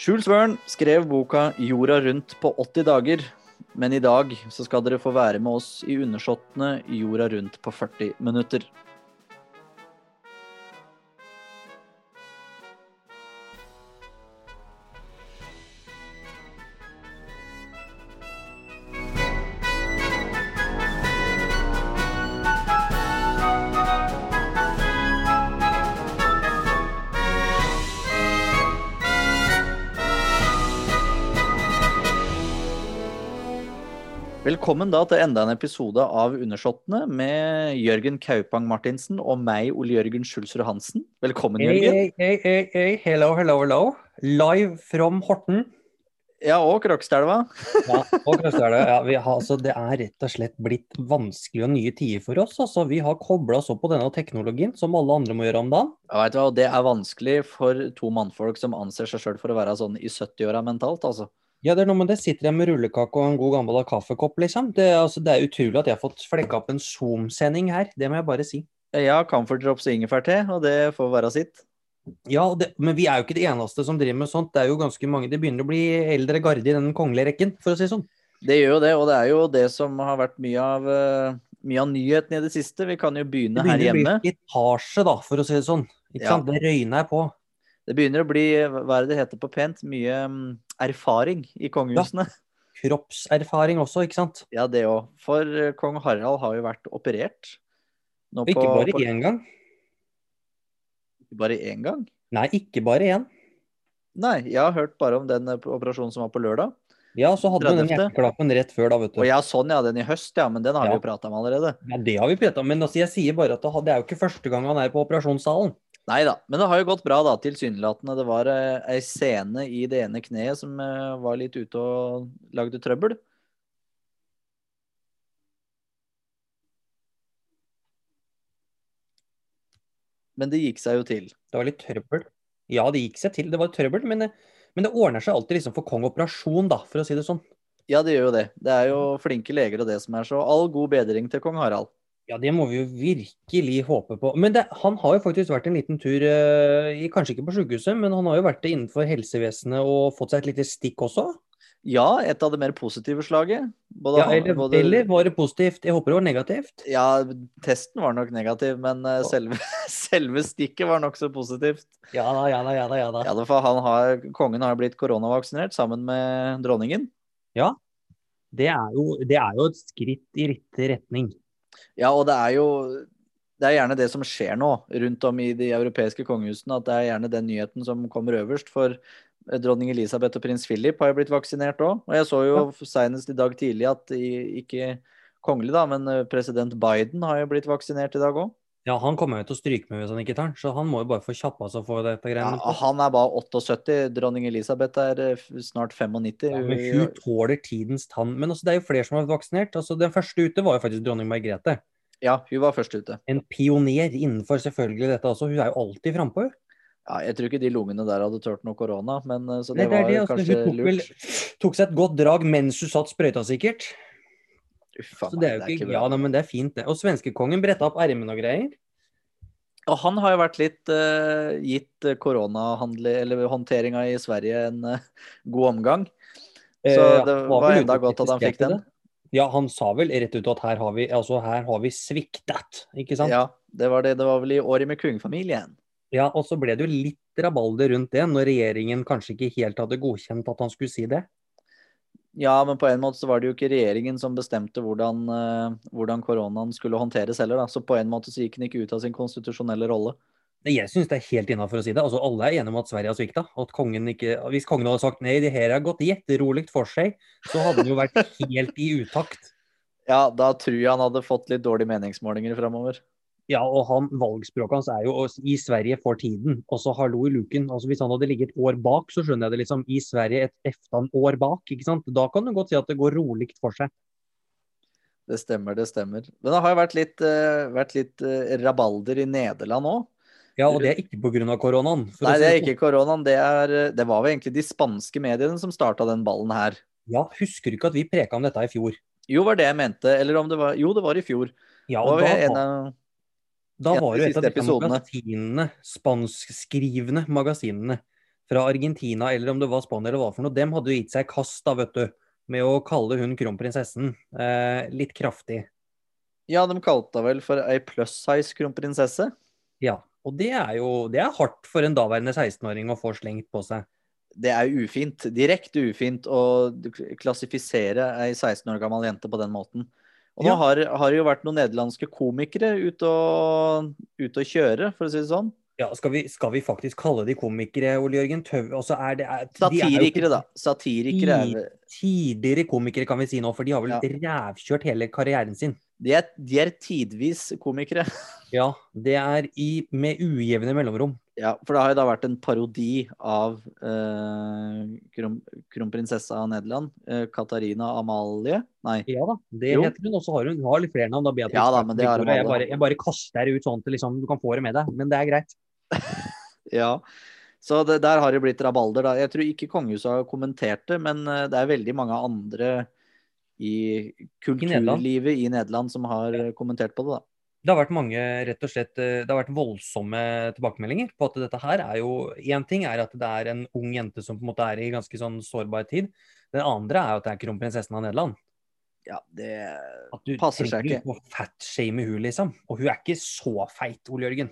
Jules Verne skrev boka 'Jorda rundt på 80 dager'. Men i dag så skal dere få være med oss i Undersåttene jorda rundt på 40 minutter. Velkommen da til enda en episode av Undersåttene med Jørgen Kaupang Martinsen og meg, Ole Jørgen Schulzrud Hansen. Velkommen, Hey, Jørgen. hey, hey, hey, hello, hello, hello. Live from Horten. Ja, og Krokstadelva. Ja, og Krokstadelva. Ja, har, altså, det er rett og slett blitt vanskelige og nye tider for oss. Altså, vi har kobla oss opp på denne teknologien, som alle andre må gjøre om dagen. Ja, vet du hva, og Det er vanskelig for to mannfolk som anser seg sjøl for å være sånn i 70-åra mentalt, altså. Ja, det er noe med det. Sitter jeg med rullekake og en god gammel kaffekopp, liksom. Det, altså, det er utrolig at jeg har fått flekka opp en Zoom-sending her. Det må jeg bare si. Ja, Camphor Drops og ingefærte, og det får være sitt. Ja, det, Men vi er jo ikke de eneste som driver med sånt. Det er jo ganske mange. Det begynner å bli eldre garde i den kongelige rekken, for å si det sånn. Det gjør jo det, og det er jo det som har vært mye av, eh, mye av nyheten i det siste. Vi kan jo begynne her hjemme. Det begynner å bli etasje, da, for å si det sånn. Ikke Ja. sant? Det røyner jeg på. Det begynner å bli, hva er det det heter på pent, mye mm, erfaring i kongehusene. Kroppserfaring også, ikke sant? Ja, det òg. For eh, kong Harald har jo vært operert. Nå ikke på- bare på- én gang. Bare én gang? Nei, ikke bare én. Nei, jeg har hørt bare om den eh, operasjonen som var på lørdag. Ja, så hadde du den 30.. hjerteklappen rett før, da, vet du. Og ja, sånn ja, den i høst, ja. Men den har Ja. vi jo prata om allerede. Ja, det har vi prata om, men altså, jeg sier bare at det er jo ikke første gang han er på operasjonssalen. Nei da. Men det har jo gått bra, da, tilsynelatende. Det var eh, ei sene i det ene kneet som eh, var litt ute og lagde trøbbel. Men det gikk seg jo til. Det var litt trøbbel. Ja, det gikk seg til. Det var trøbbel, men, det- men det ordner seg alltid liksom for kong operasjon, da, for å si det sånn. Ja, det gjør jo det. Det er jo flinke leger og det som er så. All god bedring til kong Harald. Ja, det må vi jo virkelig håpe på. Men det, han har jo faktisk vært en liten tur, eh, kanskje ikke på sykehuset, men han har jo vært det innenfor helsevesenet og fått seg et lite stikk også. Ja, et av det mer positive slaget. Både, Ja, eller, både- eller var det positivt? Jeg håper det var negativt. Ja, testen var nok negativ, men uh, selve, selve stikket var nokså positivt. Ja da, ja da, ja da. Ja da. Ja, for han har, kongen har blitt koronavaksinert sammen med dronningen. Det, er jo, det er jo et skritt i riktig retning. Ja, og det er jo det er gjerne det som skjer nå rundt om i de europeiske kongehusene, at det er gjerne den nyheten som kommer øverst. For eh, dronning Elisabeth og prins Philip har jo blitt vaksinert òg. Og jeg så jo senest i dag tidlig at ikke kongelig, da, men eh, president Biden har jo blitt vaksinert i dag òg. Ja, han kommer jo til å stryke med hvis han ikke tar den, så han må jo bare få kjappa seg for dette greiene. Ja, han er bare 78. Dronning Elisabeth er eh, snart 95. Ja, men hun tåler tidens tann. Men altså, det er jo flere som har vært vaksinert. Altså, den første ute var jo faktisk dronning Margrethe. Ja, hun var først ute. En pioner innenfor selvfølgelig dette også. Hun er jo alltid frampå. Ja, jeg tror ikke de lungene der hadde tørt noe korona, men så så Nei, det var det, jo altså, kanskje hun tok, vel, tok seg et godt drag mens hun satt sprøyta, sikkert. Uffa Så det er jo ikke, bra. ja, nei, men det er fint, det. Og svenskekongen bretta opp ermene og greier. Og han har jo vært litt uh, gitt koronahåndteringa eller håndteringa i Sverige en uh, god omgang. Så Eh, det var vel enda godt at han fikk den. Ja, han sa vel rett ut at her har vi, altså, her har vi sviktet, ikke sant? Ja, det var det. Det var vel i året med kongefamilien. Ja, og så ble det jo litt rabalder rundt det, når regjeringen kanskje ikke helt hadde godkjent at han skulle si det. Ja, men på en måte så var det jo ikke regjeringen som bestemte hvordan, eh, hvordan koronaen skulle håndteres heller, da. Så på en måte så gikk han ikke ut av sin konstitusjonelle rolle. Jeg syns det er helt innafor å si det. Altså, Alle er enige om at Sverige har svikta. Kongen ikke, hvis kongen hadde sagt nei, det her har gått gjetterolig for seg, så hadde det jo vært helt i utakt. Ja, da tror jeg han hadde fått litt dårlige meningsmålinger framover. Ja, og han, valgspråket hans er jo i Sverige for tiden. Og så hallo i luken. Altså Hvis han hadde ligget et år bak, så skjønner jeg det liksom. I Sverige et eftan år bak, ikke sant. Da kan du godt si at det går rolig for seg. Det stemmer, det stemmer. Men det har jo vært litt, uh, vært litt uh, rabalder i Nederland òg. Ja, og det er ikke pga. koronaen. Nei, det er ikke koronaen. Det, er, det var jo egentlig de spanske mediene som starta den ballen her. Ja, husker du ikke at vi preka om dette i fjor? Jo, var det jeg mente. Eller om det var Jo, det var i fjor. Ja, og da, av da var ja, jo et av de disse episodene. magasinene, spanskskrivende magasinene fra Argentina, eller om det var Spania eller hva for noe, dem hadde jo gitt seg kast da, vet du, med å kalle hun kronprinsessen eh, litt kraftig. Ja, de kalte henne vel for ei plus size kronprinsesse. Ja, og det er jo det er hardt for en daværende 16-åring å få slengt på seg. Det er ufint. Direkte ufint å klassifisere ei 16 år gammel jente på den måten. Og nå Ja. har, har det jo vært noen nederlandske komikere ute og, ute og kjøre, for å si det sånn. Ja, skal vi, skal vi faktisk kalle de komikere, Ole Jørgen Tøv? Altså er det, er, de er jo Satirikere, da. Satirikere er Tidligere komikere, kan vi si nå, for de har vel rævkjørt hele karrieren sin. De er, de er tidvis komikere. Ja, det er i, med ujevne mellomrom. Ja, for det har jo da vært en parodi av eh, kron, kronprinsessa av Nederland. Eh, Katarina Amalie? Nei. Ja da, det Jo. heter hun. Og så har hun har litt flere navn. da, Beatrice Ja da, men det er jeg, bare, jeg bare kaster det ut sånn til liksom, du kan få det med deg. Men det er greit. Ja. Så det, der har det blitt rabalder, da. Jeg tror ikke kongehuset har kommentert det, men eh, det er veldig mange andre i kulturlivet i Nederland som har ja. kommentert på det, da. Det har vært mange, rett og slett, eh, det har vært voldsomme tilbakemeldinger på at dette her er jo Én ting er at det er en ung jente som på en måte er i ganske sånn sårbar tid. Den andre er jo at det er kronprinsessen av Nederland. Ja, det At du Passer seg trenger ikke. ikke å fatshame hun, liksom. Og hun er ikke så feit, Ole Jørgen.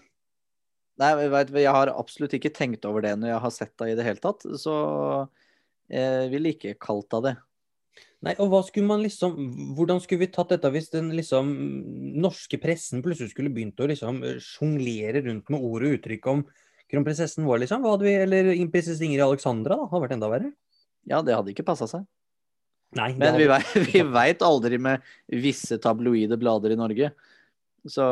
Nei, jeg vet, jeg har absolutt ikke tenkt over det når jeg har sett det i det hele tatt, så jeg ville ikke kalt henne det. Nei, og hva skulle man liksom Hvordan skulle vi tatt dette hvis den liksom norske pressen plutselig skulle begynt å liksom sjonglere rundt med ord og uttrykk om kronprinsessen vår, liksom? Hva hadde vi, eller prinsesse Ingrid Alexandra, da? Hadde vært enda verre. Ja, det hadde ikke passa seg. Nei, Men vi vi vet aldri med visse tabloide blader i Norge. Så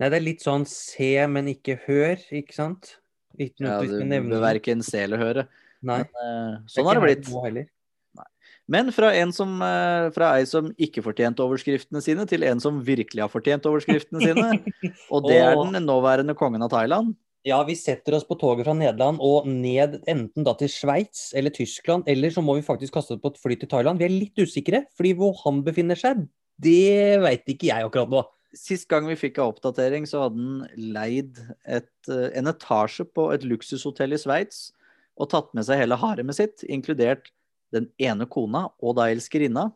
Nei, det er litt sånn se, men ikke hør, ikke sant? Ikke ja, nevne. bør verken se eller høre. Nei, Men, det Sånn har det blitt. Men fra, en som, eh, fra ei som ikke fortjente overskriftene sine, til en som virkelig har fortjent overskriftene sine. Og det er den nåværende kongen av Thailand. Ja, vi setter oss på toget fra Nederland og ned enten da til Sveits eller Tyskland, eller så må vi faktisk kaste oss på et fly til Thailand. Vi er litt usikre, fordi hvor han befinner seg, det veit ikke jeg akkurat nå. Sist gang vi fikk en oppdatering, så hadde han leid et, eh, en etasje på et luksushotell i Sveits og tatt med seg hele haremet sitt, inkludert den ene kona og da elskerinna.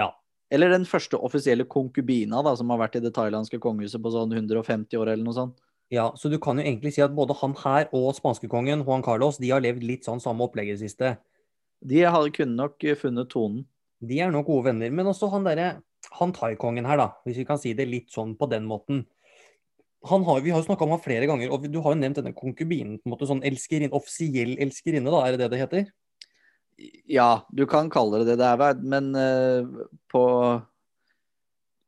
Ja. Eller den første offisielle konkubina da, som har vært i det thailandske kongehuset på sånn 150 år eller noe sånt. Ja, så du kan jo egentlig si at både han her og spanskekongen Juan Carlos de har levd litt sånn samme opplegg i det siste. De hadde, kunne nok eh, funnet tonen. De er nok gode venner. Men også han derre han thaikongen her, da, hvis vi kan si det litt sånn på den måten. Han har, vi har jo snakka om han flere ganger, og du har jo nevnt denne konkubinen. på en måte sånn elskerinne, Offisiell elskerinne, da, er det det det heter? Ja, du kan kalle det det det er, men eh, på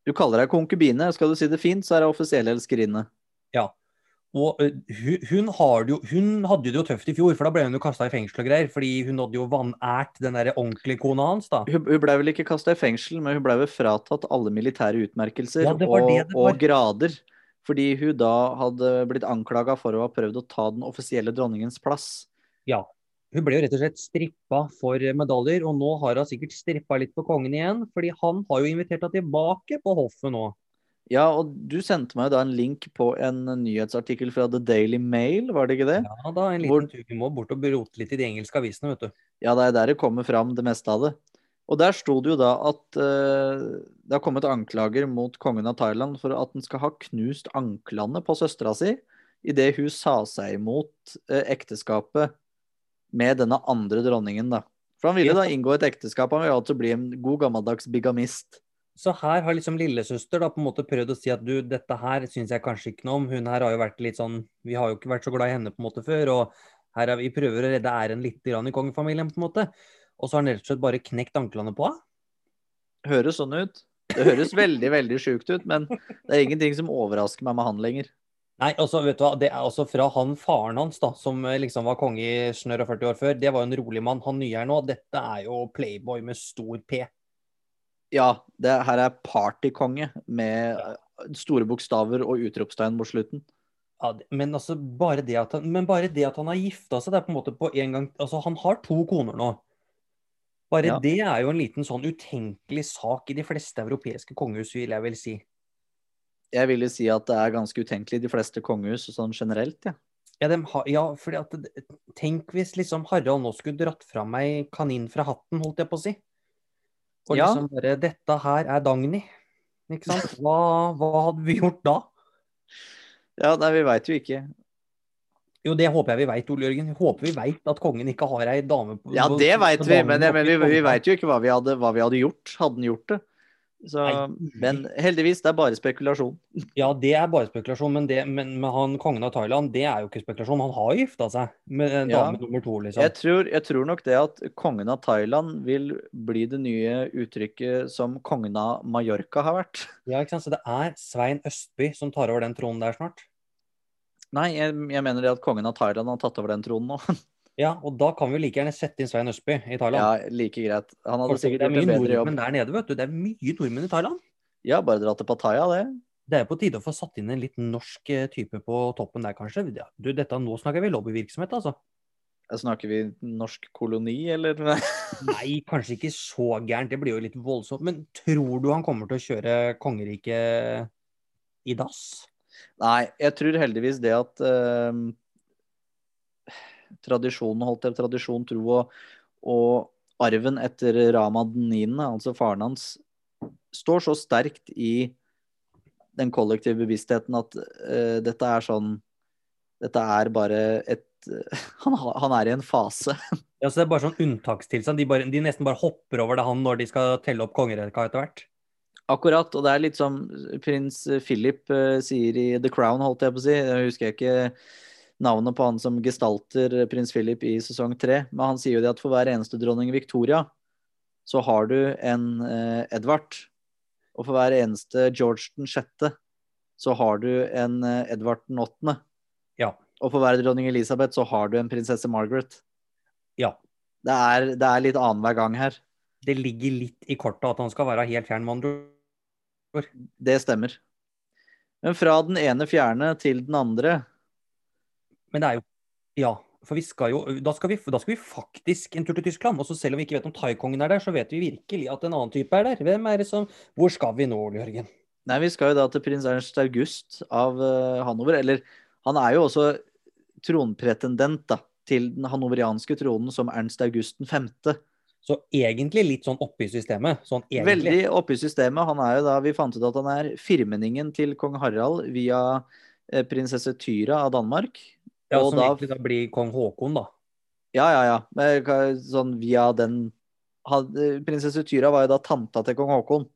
Du kaller deg konkubine. Skal du si det fint, så er det offisiell elskerinne. Og ø, hun, hun, har jo, hun hadde det jo tøft i fjor, for da ble hun jo kasta i fengsel og greier. Fordi hun hadde jo vanært den der ordentlige kona hans, da. Hun, hun ble vel ikke kasta i fengsel, men hun ble vel fratatt alle militære utmerkelser Ja, og, og grader. Fordi hun da hadde blitt anklaga for å ha prøvd å ta den offisielle dronningens plass. Ja. Hun ble jo rett og slett strippa for medaljer, og nå har hun sikkert strippa litt på kongen igjen. Fordi han har jo invitert henne tilbake på hoffet nå. Ja, og du sendte meg da en link på en nyhetsartikkel fra The Daily Mail, var det ikke det? Ja da, en Hvor- liten tur. Vi må bort og rote litt i de engelske avisene, vet du. Ja, det er der det kommer fram det meste av det. Og der sto det jo da at uh, det har kommet anklager mot kongen av Thailand for at han skal ha knust anklene på søstera si idet hun sa seg imot uh, ekteskapet med denne andre dronningen, da. For han ville da inngå et ekteskap, han ville altså bli en god gammeldags bigamist. Så her har liksom lillesøster da på en måte prøvd å si at du, dette her syns jeg kanskje ikke noe om. Hun her har jo vært litt sånn Vi har jo ikke vært så glad i henne på en måte før, og her er vi prøver å redde æren litt grann i kongefamilien, på en måte. Og så har han rett og slett bare knekt anklene på henne. Høres sånn ut. Det høres veldig, veldig sjukt ut, men det er ingenting som overrasker meg med han lenger. Nei, altså, vet du hva, det er altså fra han faren hans, da, som eh, liksom var konge i snørr og 40 år før, det var jo en rolig mann. Han nye her nå, dette er jo playboy med stor P. Ja, det her er partykonge med store bokstaver og utropstegn mot slutten. Ja, men altså, bare det at han, men bare det at han har gifta seg, det er på en måte på en gang Altså, han har to koner nå. Bare Ja. det er jo en liten sånn utenkelig sak i de fleste europeiske kongehus, vil jeg vel si. Jeg vil jo si at det er ganske utenkelig i de fleste kongehus sånn generelt, ja. Ja, ha, ja fordi at Tenk hvis liksom Harald nå skulle dratt fram ei kanin fra hatten, holdt jeg på å si. Og Ja. liksom bare Dette her er Dagny. Ikke sant? Hva, hva hadde vi gjort da? Ja, nei, vi veit jo ikke. Jo, det håper jeg vi veit, Ole Jørgen. Jeg håper vi veit at kongen ikke har ei dame på Ja, det veit vi, men, jeg, men vi, vi veit jo ikke hva vi, hadde, hva vi hadde gjort, hadde han gjort det. Så, men heldigvis, det er bare spekulasjon. Ja, det er bare spekulasjon, men, det, men men han kongen av Thailand, det er jo ikke spekulasjon. Han har gifta seg med en Ja. dame nummer to, liksom. Jeg tror, jeg tror nok det at kongen av Thailand vil bli det nye uttrykket som kongen av Mallorca har vært. Ja, ikke sant? Så det er Svein Østby som tar over den tronen der snart. Nei, jeg, jeg mener det at kongen av Thailand har tatt over den tronen nå. Ja, og da kan vi jo like gjerne sette inn Svein Østby i Thailand. Ja, like greit. Han hadde sikkert det er gjort mye en bedre jobb. nordmenn der nede, vet du. Det er mye nordmenn i Thailand. Ja, bare dra til Pattaya, det. Det er på tide å få satt inn en litt norsk eh, type på toppen der, kanskje. Du, dette, nå snakker vi lobbyvirksomhet, altså. Snakker vi norsk koloni, eller? Nei, kanskje ikke så gærent. Det blir jo litt voldsomt. Men tror du han kommer til å kjøre kongeriket i dass? Nei, jeg tror heldigvis det at eh, tradisjonen, holdt jeg tradisjon, tro og, og arven etter Rama den 9., altså faren hans, står så sterkt i den kollektive bevisstheten at uh, dette er sånn Dette er bare et han, han er i en fase. Ja, så Det er bare sånn unntakstilstand. De, bare, de nesten bare hopper over det han når de skal telle opp kongerekka etter hvert. Akkurat, og det er litt som prins Philip uh, sier i The Crown, holdt jeg på å si. Jeg husker ikke navnet på han som gestalter prins Philip i sesong tre, men han sier jo det at for hver eneste dronning Victoria, så har du en eh, Edvard. Og for hver eneste George den sjette, så har du en eh, Edvard den åttende. Ja. Og for hver dronning Elisabeth, så har du en prinsesse Margaret. Ja. Det er, det er litt annenhver gang her. Det ligger litt i kortet at han skal være helt fjern, med andre. Det stemmer. Men fra den ene fjerne til den andre Men det er jo Ja. For vi skal jo, da skal vi, da skal vi faktisk en tur til Tyskland. Og så selv om vi ikke vet om thaikongen er der, så vet vi virkelig at en annen type er der. Hvem er det som Hvor skal vi nå, Ole Jørgen? Nei, vi skal jo da til prins Ernst August av uh, Hanover. Eller han er jo også tronpretendent da, til den hanoverianske tronen som Ernst August 5. Så egentlig litt sånn oppe i systemet. Sånn. Veldig oppe i systemet. Han er jo da, Vi fant ut at han er firmenningen til kong Harald via eh, prinsesse Tyra av Danmark. Ja, som da- egentlig da blir kong Haakon, da. Ja, ja, ja. Sånn via den Prinsesse Tyra var jo da tanta til kong Haakon.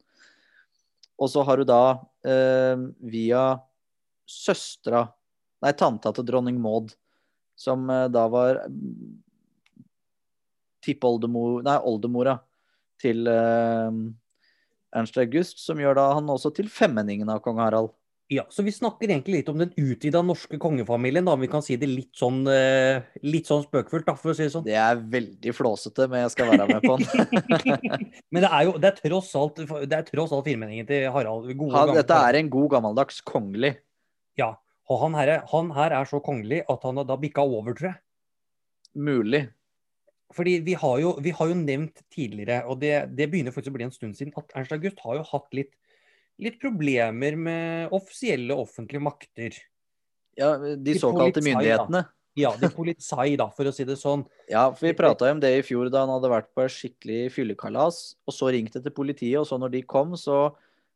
Og så har du da eh, via søstera Nei, tanta til dronning Maud, som eh, da var tippoldemor Nei, oldemora til eh, Ernst August, som gjør da han også til femmenningen av kong Harald. Ja, så vi snakker egentlig litt om den utvida norske kongefamilien, da. Om vi kan si det litt sånn, eh, litt sånn spøkefullt, da, for å si det sånn. Det er veldig flåsete, men jeg skal være med på den. Men det er jo det er tross alt det er tross alt firmenningen til Harald. Gode, Han, dette er en god gammeldags kongelig. Ja. Og han her, er- han her er så kongelig at han har da bikka over, tror jeg. Mulig. Fordi vi har jo, vi har jo nevnt tidligere, og det, det begynner faktisk å bli en stund siden, at Ernst August har jo hatt litt, litt problemer med offisielle offentlige makter. Ja, de De såkalte polizei, da. myndighetene. Ja, de polizei, da, for å si det sånn. Ja, for vi prata om det i fjor da han hadde vært på et skikkelig fyllekalas, og så ringte til politiet, og så når de kom, så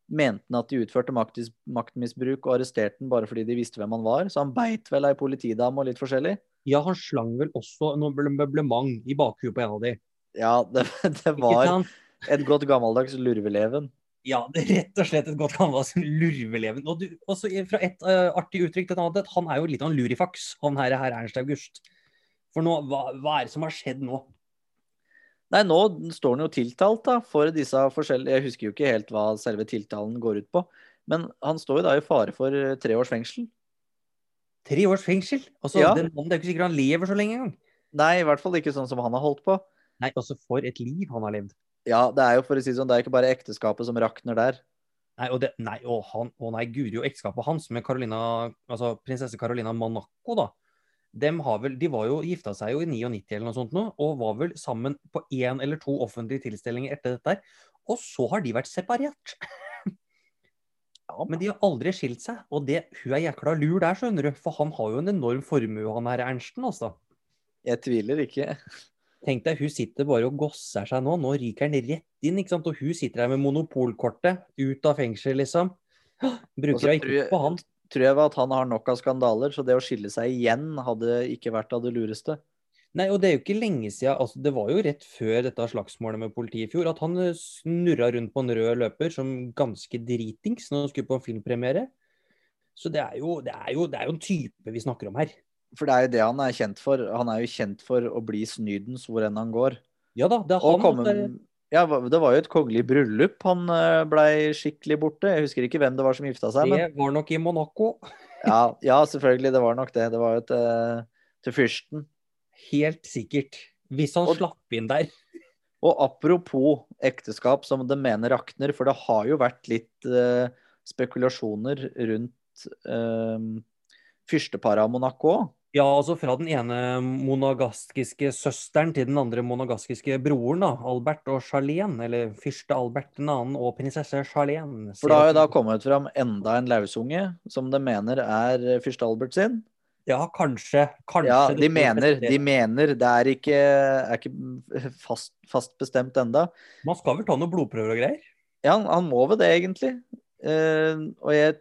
mente han at de utførte maktis- maktmisbruk og arresterte han bare fordi de visste hvem han var. Så han beit vel ei politidame og litt forskjellig. Ja, han slang vel også noe møblement i bakhuet på en av de. Ja, det, det var et godt gammeldags lurveleven. Ja, det er rett og slett et godt gammeldags lurveleven. Og du, også fra et uh, artig uttrykk til et annet, han er jo litt av en lurifaks, han her, her Ernst August. For nå, hva, hva er det som har skjedd nå? Nei, nå står han jo tiltalt da, for disse forskjellige Jeg husker jo ikke helt hva selve tiltalen går ut på, men han står jo da i fare for eh, tre års fengsel. Tre års fengsel? Altså, Ja. den Det er jo ikke sikkert han lever så lenge engang. Nei, i hvert fall ikke sånn som han har holdt på. Nei, altså for et liv han har levd. Ja, det er jo for å si det sånn, det er ikke bare ekteskapet som rakner der. Nei, og det, nei, å, han, å nei, guri, og ekteskapet hans med Carolina, altså prinsesse Carolina Monaco, da. Dem har vel, de var jo, gifta seg jo i 99 eller noe sånt nå, og var vel sammen på én eller to offentlige tilstelninger etter dette her. Og så har de vært separert. Ja, Men de har aldri skilt seg. Og det, hun er jækla lur der, skjønner du. For han har jo en enorm formue, han her Ernsten, altså. Jeg tviler ikke. Tenk deg, hun sitter bare og gosser seg nå. Nå ryker han rett inn, ikke sant. Og hun sitter her med monopolkortet ut av fengsel, liksom. Bruker hun ikke på han. Tror jeg at han har nok av skandaler, så det å skille seg igjen hadde ikke vært av det lureste. Nei, og det er jo ikke lenge siden, altså det var jo rett før dette slagsmålet med politiet i fjor, at han eh, snurra rundt på en rød løper som ganske dritings når han skulle på en filmpremiere. Så det er jo, det er jo, det er jo en type vi snakker om her. For det er jo det han er kjent for. Han er jo kjent for å bli snydens hvor enn han går. Ja da, det er han. komme, det ja, det var jo et kongelig bryllup. Han eh, blei skikkelig borte. Jeg husker ikke hvem det var som gifta seg, men Det var nok i Monaco. ja, ja, selvfølgelig. Det var nok det. Det var jo til, til fyrsten. Helt sikkert. Hvis han Og- slapp inn der. Og apropos ekteskap som det mener rakner, for det har jo vært litt uh, spekulasjoner rundt uh, fyrsteparet av Monaco. Ja, altså fra den ene monagaskiske søsteren til den andre monagaskiske broren, da. Albert og Charlene. Eller fyrste Albert den annen og prinsesse Charlene. For da har jo da kommet fram enda en lausunge som de mener er eh, fyrste Albert sin. Ja, kanskje. Kanskje. Ja, de mener, de mener. Det er ikke, er ikke fast, fast bestemt enda. Man skal vel ta noen blodprøver og greier? Ja, han, han må vel det, egentlig. Uh, og jeg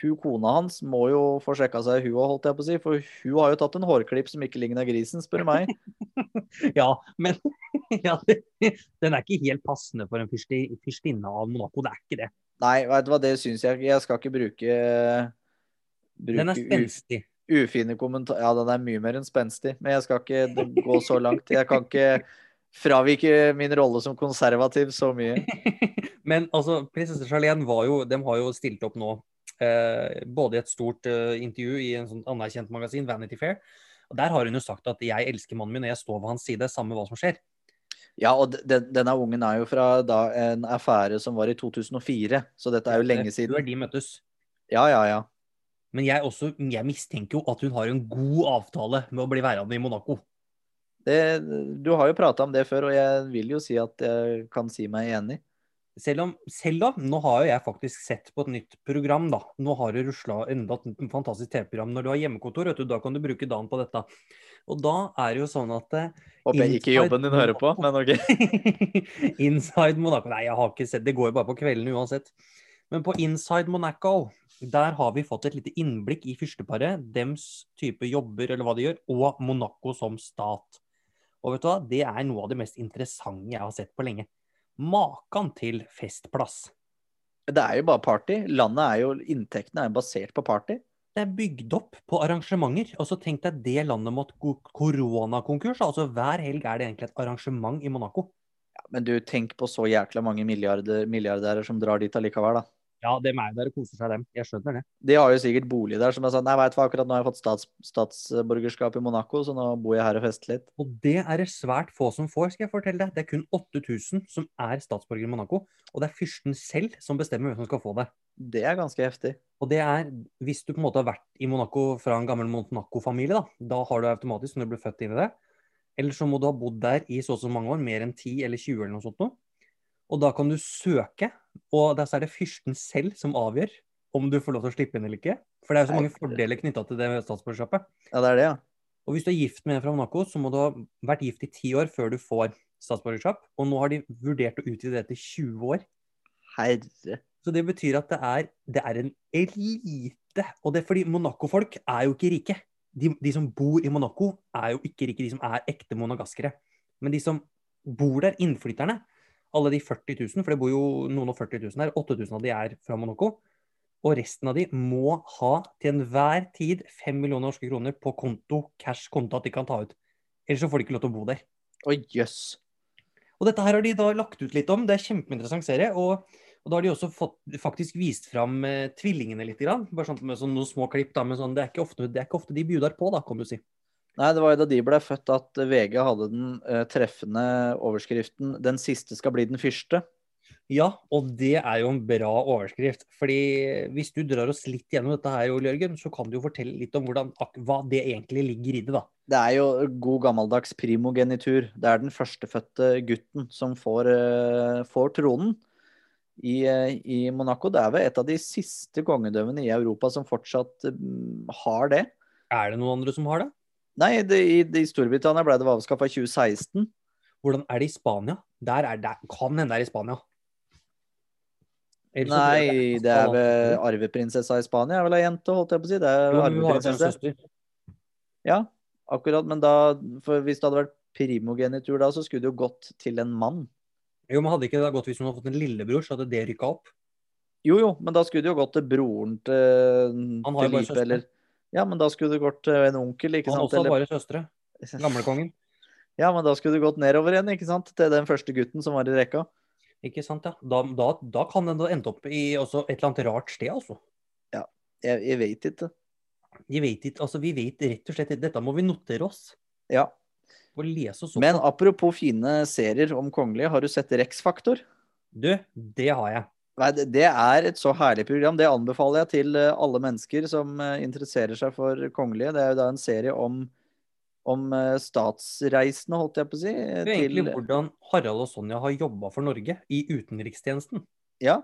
hun kona hans må jo få sjekka seg, hun òg, holdt jeg på å si. For hun har jo tatt en hårklipp som ikke ligner grisen, spør du meg. Ja, men ja, det, den er ikke helt passende for en fyrstinne av Monaco. Det er ikke det. Nei, vet du hva, det syns jeg ikke. Jeg skal ikke bruke, bruke Den er spenstig. ufine kommentarer. Ja, den er mye mer enn spenstig, men jeg skal ikke gå så langt. Jeg kan ikke fravike min rolle som konservativ så mye. Men altså, prinsesse Charlene var jo De har jo stilt opp nå, både i et stort eh, intervju i en sånn anerkjent magasin, Vanity Fair. Og Der har hun jo sagt at 'jeg elsker mannen min, og jeg står ved hans side', samme hva som skjer. Ja, og den, denne ungen er jo fra da en affære som var i 2004, så dette er jo lenge siden. Før de møttes. Ja, ja, ja. Men jeg, også, jeg mistenker jo at hun har en god avtale med å bli værende i Monaco. Det, du har jo prata om det før, og jeg vil jo si at jeg kan si meg enig. Selv om, selv om, nå har jo jeg faktisk sett på et nytt program, da. Nå har det rusla enda et fantastisk TV-program. Når du har hjemmekontor, vet du, da kan du bruke dagen på dette. Og da er det jo sånn at eh, Håper jeg ikke jobben din hører på, men ok. Inside Monaco Nei, jeg har ikke sett Det går jo bare på kvelden uansett. Men på Inside Monaco, der har vi fått et lite innblikk i fyrsteparet, dems type jobber eller hva de gjør, og Monaco som stat. Og vet du hva, det er noe av det mest interessante jeg har sett på lenge. Makan til festplass. Det er jo bare party. Landet er jo, Inntektene er basert på party. Det er bygd opp på arrangementer. Og så tenk deg det landet mot ko- koronakonkurs. Altså hver helg er det egentlig et arrangement i Monaco. Men du, tenk på så jækla mange milliarder, milliardærer som drar dit allikevel, da. Ja, dem er jo der og koser seg, dem. Jeg skjønner det. De har jo sikkert bolig der som er sånn Nei, veit du hva, akkurat nå har jeg fått stats, statsborgerskap i Monaco, så nå bor jeg her og fester litt. Og det er det svært få som får, skal jeg fortelle deg. Det er kun 8000 som er statsborgere i Monaco. Og det er fyrsten selv som bestemmer hvem som skal få det. Det er ganske heftig. Og det er, hvis du på en måte har vært i Monaco fra en gammel Monaco-familie, da, da har du automatisk når du blir født inn i det. Eller så må du ha bodd der i så og så mange år, mer enn 10 eller 20 eller noe sånt noe. Og da kan du søke, og der så er det fyrsten selv som avgjør om du får lov til å slippe inn eller ikke. For det er jo så mange fordeler knytta til det statsborgerskapet. Ja, det er det, ja. Og hvis du er gift med en fra Monaco, så må du ha vært gift i ti år før du får statsborgerskap. Og nå har de vurdert å utvide det til 20 år. Herre. Så det betyr at det er, det er en elite. Og det er fordi Monaco-folk er jo ikke rike. De, de som bor i Monaco, er jo ikke rike, de som er ekte monagaskere. Men de som bor der, innflytterne, alle de 40 000, for det bor jo noen og 40 000 her, 8000 av de er fra Monaco. Og resten av de må ha til enhver tid 5 millioner norske kroner på konto, cash konto, at de kan ta ut. Ellers så får de ikke lov til å bo der. Oi, jøss. Og dette her har de da lagt ut litt om. Det er kjempeinteressant serie. Og, og da har de også fått, faktisk vist fram eh, tvillingene litt. Grann. Bare sånn med sånn, noen små klipp. da, men sånn, det, er ikke ofte, det er ikke ofte de bjuder på, da, kan du si. Nei, det var jo da de ble født at VG hadde den eh, treffende overskriften 'Den siste skal bli den første'. Ja, og det er jo en bra overskrift. fordi hvis du drar oss litt gjennom dette her, Ole Jørgen, så kan du jo fortelle litt om hvordan, hva det egentlig ligger i det, da. Det er jo god gammeldags primogenitur. Det er den førstefødte gutten som får, eh, får tronen. i, eh, i Monaco. Det er vel et av de siste kongedømmene i Europa som fortsatt mm, har det. Er det noen andre som har det? Nei, det, i, i Storbritannia ble det avskaffa i 2016. Hvordan er det i Spania? Der er det, kan hende det er i Spania. Ellers Nei, det er vel arveprinsessa i Spania, er vel ei jente, holdt jeg på å si. Det er arveprinsesse. Ja, akkurat. Men da, hvis det hadde vært primogenitur da, så skulle det jo gått til en mann. Jo, men hadde ikke det gått hvis hun hadde fått en lillebror, så hadde det rykka opp? Jo, jo, men da skulle det jo gått til broren til Han har jo bare Felipe, eller Ja, men da skulle du gått til en onkel, ikke Han sant? også har bare søstre. Gamlekongen. ja, men da skulle du gått nedover igjen, ikke sant? Til den første gutten som var i rekka. Ikke sant, ja. Da, da, da kan den ende opp i også et eller annet rart sted, altså. Jeg, jeg vet ikke. Jeg vet ikke, altså vi vet rett og slett ikke. Dette må vi notere oss. Ja. Og lese oss opp Men apropos fine serier om kongelige, har du sett Rex-Faktor? Du, det har jeg. Nei, det- er et så herlig program. Det anbefaler jeg til eh, alle mennesker som eh, interesserer seg for kongelige. Det er jo da en serie om, om eh, statsreisende, holdt jeg på å si. Det er egentlig Til, hvordan Harald og Sonja har jobba for Norge i utenrikstjenesten. ja.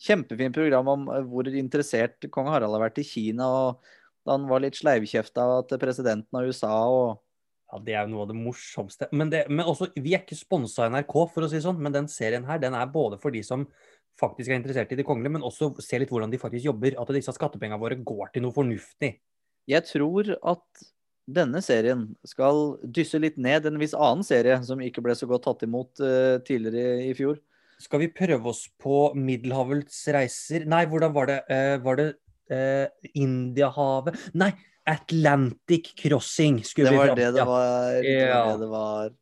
Kjempefint program om hvor interessert kong Harald har vært i Kina, og da han var litt sleivkjefta til presidenten av USA og Ja, Det er jo noe av det morsomste. Men, det, men også, vi er ikke sponsa av NRK, for å si sånn, men den serien her den er både for de som faktisk er interessert i det kongelige, men også se litt hvordan de faktisk jobber. At disse skattepengene våre går til noe fornuftig. Jeg tror at denne serien skal dysse litt ned en viss annen serie som ikke ble så godt tatt imot uh, tidligere i fjor. Skal vi prøve oss på Middelhavets reiser Nei, hvordan var det? Uh, var det uh, Indiahavet? Nei, Atlantic Crossing skulle Det vi fram til. det var. Det Ja. var, det det var.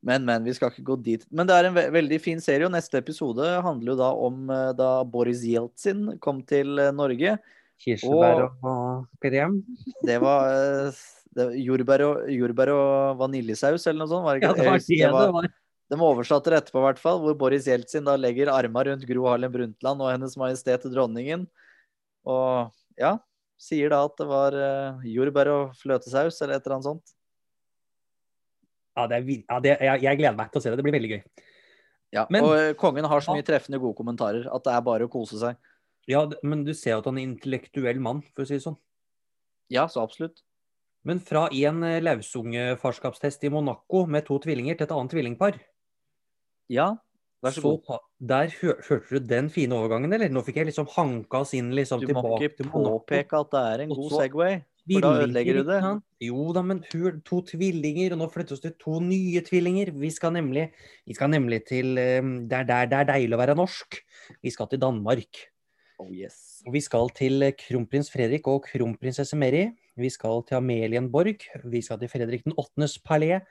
Men, men, vi skal ikke gå dit. Men det er en ve veldig fin serie, og neste episode handler jo da om eh, da Boris Jeltsin kom til eh, Norge. Kirsebær og krem. Det var eh, det, var jordbær, og, jordbær og vaniljesaus eller noe sånt. Var det Ja, det var det det var. De oversatte det etterpå, i hvert fall, hvor Boris Jeltsin da legger arma rundt Gro Harlem Brundtland og Hennes Majestet Dronningen. Og ja, sier da at det var jordbær og fløtesaus eller et eller annet sånt. Ja, det er, ja, det, jeg, jeg gleder meg til å se det. Det blir veldig gøy. Ja, Men- og eh, kongen har så mye treffende gode kommentarer at det er bare å kose seg. Ja, Men du ser jo at han er en intellektuell mann, for å si det sånn. Ja, så absolutt. Men fra en eh, lausungefarskapstest i Monaco med to tvillinger til et annet tvillingpar Ja, vær så god. ha- Der hør, hørte du den fine overgangen, eller? Nå fikk jeg liksom hanka oss inn liksom Du må ikke påpeke at det er en god så- Segway. For da ødelegger du det. Jo da, men to tvillinger, og nå flytter vi oss til to nye tvillinger. Vi skal nemlig, vi skal nemlig til eh, der, der det er deilig å være norsk. Vi skal til Danmark. Oh yes. Og vi skal til eh, kronprins Fredrik og kronprinsesse Meri. Vi skal til Amelienborg. Vi skal til Fredrik den 8.s palé.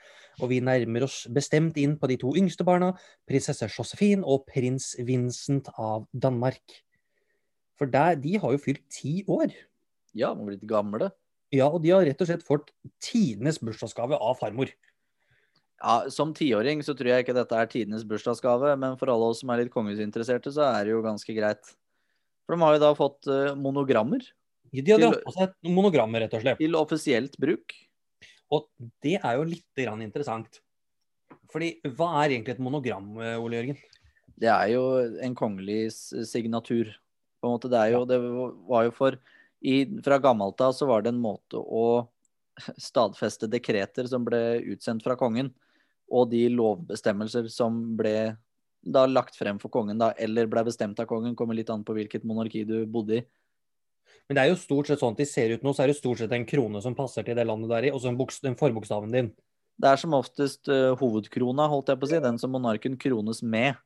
Og vi nærmer oss bestemt inn på de to yngste barna, prinsesse Josefin og prins Vincent av Danmark. For der, de har jo fylt ti år. Ja, må blitt gamle. Ja, og de har rett og slett fått tidenes bursdagsgave av farmor. Ja, Som tiåring så tror jeg ikke dette er tidenes bursdagsgave, men for alle oss som er litt kongehusinteresserte, så er det jo ganske greit. For de har jo da fått eh, monogrammer De har dratt på seg monogrammer, rett og slett. til offisielt bruk. Og det er jo litt grann interessant. Fordi hva er egentlig et monogram, eh, Ole Jørgen? Det er jo en kongelig signatur. På en måte, det er jo, det var jo for i, Fra gammelt av så var det en måte å stadfeste dekreter som ble utsendt fra kongen, og de lovbestemmelser som ble da lagt frem for kongen, da, eller ble bestemt av kongen, kommer litt an på hvilket monarki du bodde i. Men det er jo stort sett sånn at de ser ut nå, så er det stort sett en krone som passer til det landet der i, og så den forbokstaven din. Det er som oftest uh, hovedkrona, holdt jeg på å si, den som monarken krones med,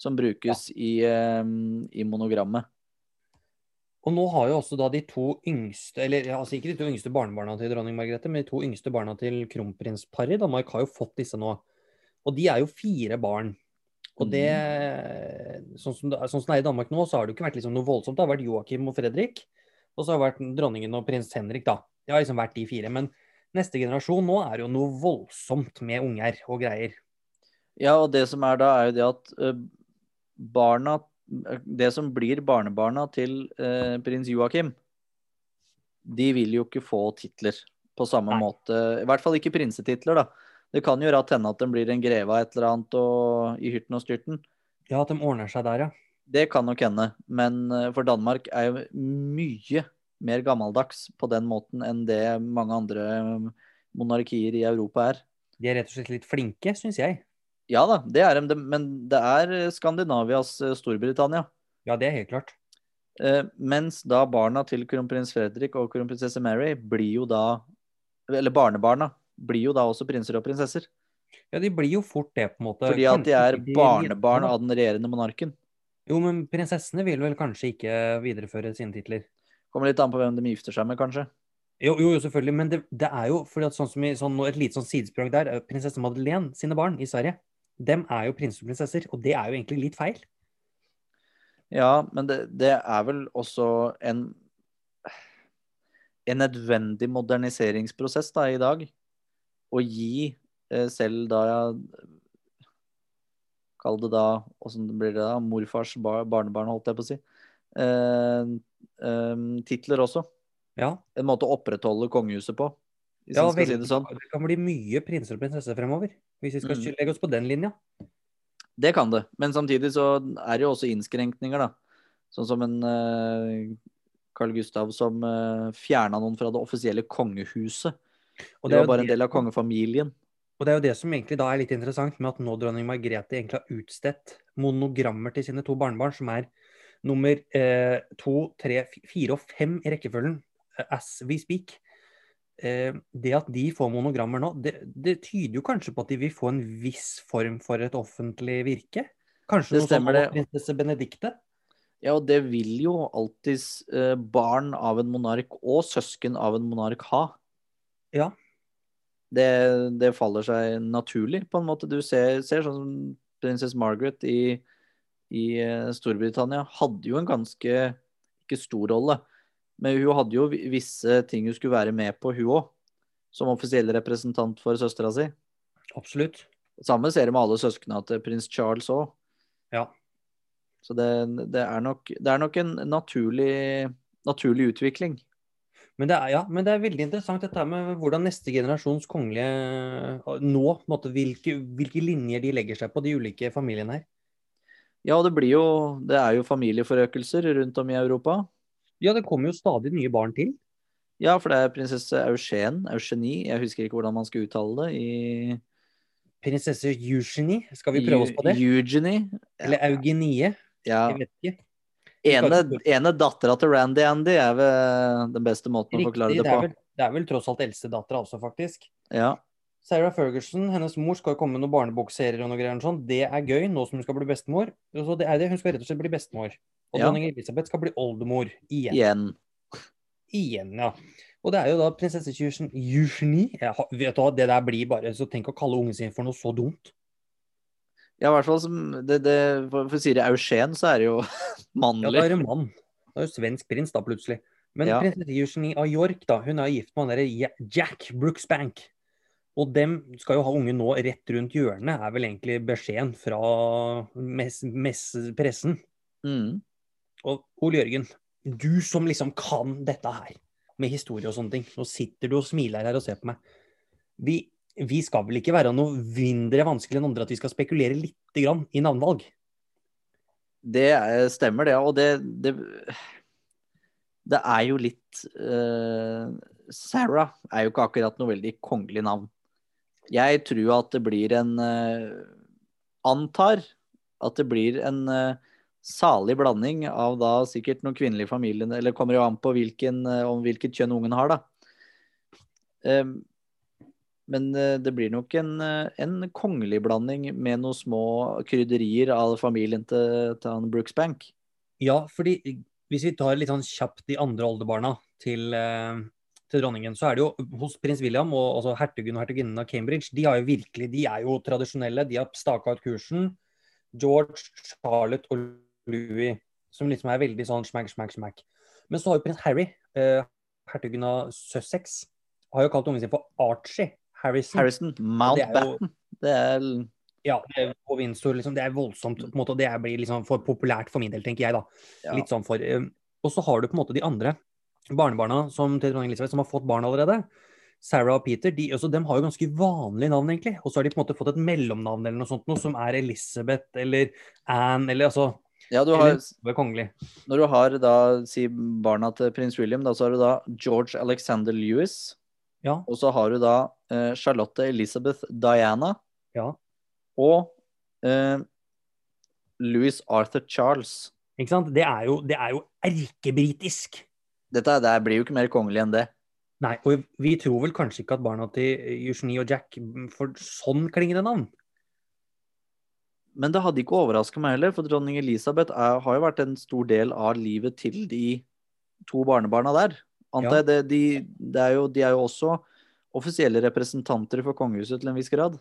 som brukes i, uh, i monogrammet. Og nå har jo også da de to yngste, eller altså ikke de to yngste barnebarna til dronning Margrethe, men de to yngste barna til kronprinsparet i Danmark har jo fått disse nå. Og de er jo fire barn. Og det, sånn som det, sånn som det er i Danmark nå, så har det jo ikke vært liksom noe voldsomt. Det har vært Joakim og Fredrik, og så har det vært dronningen og prins Henrik, da. Det har liksom vært de fire. Men neste generasjon nå er jo noe voldsomt med unger og greier. Ja, og det som er da, er jo det at eh, barna Det som blir barnebarna til eh, prins Joakim, de vil jo ikke få titler på samme Nei. måte. I hvert fall ikke prinsetitler, da. Det kan jo rett hende at den blir en greve av et eller annet og, i hyrten og styrten. Ja, at de ordner seg der, ja. Det kan nok hende, men eh, for Danmark er jo mye mer gammeldags på den måten enn det mange andre eh, monarkier i Europa er. De er rett og slett litt flinke, syns jeg. Ja da, det er de, men det er Skandinavias eh, Storbritannia. Ja, det er helt klart. Eh, mens da barna til kronprins Fredrik og kronprinsesse Mary blir jo da Eller barnebarna blir jo da også prinser og prinsesser. Ja, de blir jo fort det, på en måte. Fordi at de er barnebarn av den regjerende monarken. Jo, men prinsessene vil vel kanskje ikke videreføre sine titler? Kommer litt an på hvem de gifter seg med, kanskje. Jo, jo, jo, selvfølgelig, men det, det er jo fordi at sånn som i sånn, et lite sånn sidesprang der, eh, prinsesse Madeleine sine barn i Sverige, dem er jo prinser og prinsesser, og det er jo egentlig litt feil. Ja, men det, det er vel også en en nødvendig moderniseringsprosess da i dag. Å gi eh, selv da Kall det da Åssen blir det da? Morfars bar barnebarn, holdt jeg på å si. Eh, eh, titler også. Ja, En måte å opprettholde kongehuset på, ja veldig, det sånn. det kan bli mye prinser og prinsesser fremover, hvis vi skal Mm. legge oss på den linja. Det kan det, men samtidig så er det jo også innskrenkninger, da. Sånn som en uh, Carl Gustav som uh, fjerna noen fra det offisielle kongehuset. Og det er var jo bare en del av kongefamilien. Og det er jo det som egentlig da er litt interessant med at nå dronning Margrethe egentlig har utstedt monogrammer til sine to barnebarn, som er nummer eh, to, tre, fire og fem i rekkefølgen, eh, as we speak. Eh, det at de får monogrammer nå, det, det tyder jo kanskje på at de vil få en viss form for et offentlig virke? Kanskje Det noe stemmer som prinsesse Benedicte? Ja, og det vil jo alltids eh, barn av en monark og søsken av en monark ha. Ja. Det, det faller seg naturlig, på en måte. Du ser, ser sånn som prinsesse Margaret i, i eh, Storbritannia hadde jo en ganske ikke stor rolle, men hun hadde jo visse ting hun skulle være med på, hun òg. Som offisiell representant for søstera si. Absolutt. Samme ser det med alle søsknene til prins Charles òg. Ja. Så det, det, er nok, det er nok en naturlig, naturlig utvikling. Men det, er, ja, men det er veldig interessant dette med hvordan neste generasjons kongelige nå, på en måte, hvilke, hvilke linjer de legger seg på, de ulike familiene her. Ja, det blir jo Det er jo familieforøkelser rundt om i Europa. Ja, det kommer jo stadig nye barn til. Ja, for det er prinsesse Eugenie, Eugenie, jeg husker ikke hvordan man skal uttale det, i Prinsesse Eugenie, skal vi prøve oss på det? Eugenie. Eller Eugenie, Ja. jeg vet ikke. Ene, ene dattera til Randy Andy er vel den beste måten å forklare det det er, på. vel, det er vel tross alt eldstedattera også, faktisk. Ja. Sarah Ferguson, hennes mor, skal jo komme med noen barnebokserier og noe greier sånn. Det er gøy, nå som hun skal bli bestemor. Så det er det, Hun skal rett og slett bli bestemor. Og Ja. dronning Elisabeth skal bli oldemor igjen. Igjen. Igjen, ja. Og det er jo da prinsesse Eugenie Vet du hva, det der blir bare Så tenk å kalle ungen sin for noe så dumt. Ja, i hvert fall som det, det, For, for sier det Eugen, så er det jo Ja, mannlig. da er det mann. Det er jo svensk prins, da, plutselig. Men Ja. prinsesse Eugenie av York, da, hun er gift med han derre Jack Brooksbank. Og dem skal jo ha unge nå rett rundt hjørnet, er vel egentlig beskjeden fra mess, mess- pressen. Mm. Og Ole Jørgen, du som liksom kan dette her, med historie og sånne ting. Nå sitter du og smiler her og ser på meg. Vi, vi skal vel ikke være noe mindre vanskelig enn andre at vi skal spekulere lite grann i navnvalg? Det er, stemmer, det. Og det, det Det er jo litt uh, Sarah er jo ikke akkurat noe veldig kongelig navn. Jeg tror at det blir en uh, Antar at det blir en eh, salig blanding av da sikkert noen kvinnelige familier Eller kommer jo an på hvilken, eh, om hvilket kjønn ungen har, da. Em, men eh, det blir nok en, eh, en kongelig blanding med noen små krydderier av familien til, til han Brooksbank. Ja, fordi hvis vi tar litt sånn kjapt de andre oldebarna til, til dronningen, så er det jo hos prins William og altså hertugen og hertuginnen av Cambridge, de har jo virkelig, de er jo tradisjonelle, de har staka ut kursen. George, Charlotte og Louis, som liksom er veldig sånn smack, smack, smack. Men så har jo prins Harry, eh, hertugen av Sussex, har jo kalt ungen sin for Archie Harrison. Harrison, Det er jo- Mountbatten. Det er Ja, det er, på Windsor, liksom, det er voldsomt. på en måte, og Det blir liksom for populært for min del, tenker jeg. da. ja. Litt sånn for, eh, Og så har du på en måte de andre barnebarna som, til dronning Elisabeth som har fått barn allerede. Sarah og Peter de, også, de har jo ganske vanlige navn, egentlig. Og så har de på en måte fått et mellomnavn eller noe sånt, noe som er Elizabeth eller Anne eller altså Ja, du har, Eller når du har da, si barna til prins William, da, så har du da George Alexander Lewis. Ja. Og så har du da eh, Charlotte Elizabeth Diana ja. og eh, Louis Arthur Charles. Ikke sant? Det er jo, det er jo erkebritisk. Dette det blir jo ikke mer kongelig enn det. Nei, og vi tror vel kanskje ikke at barna til Eugenie og Jack får sånn klingende navn. Men det hadde ikke overraska meg heller, for dronning Elisabeth er, har jo vært en stor del av livet til de to barnebarna der. Antar Ja. jeg. Det, de, det er jo, de er jo også offisielle representanter for kongehuset til en viss grad.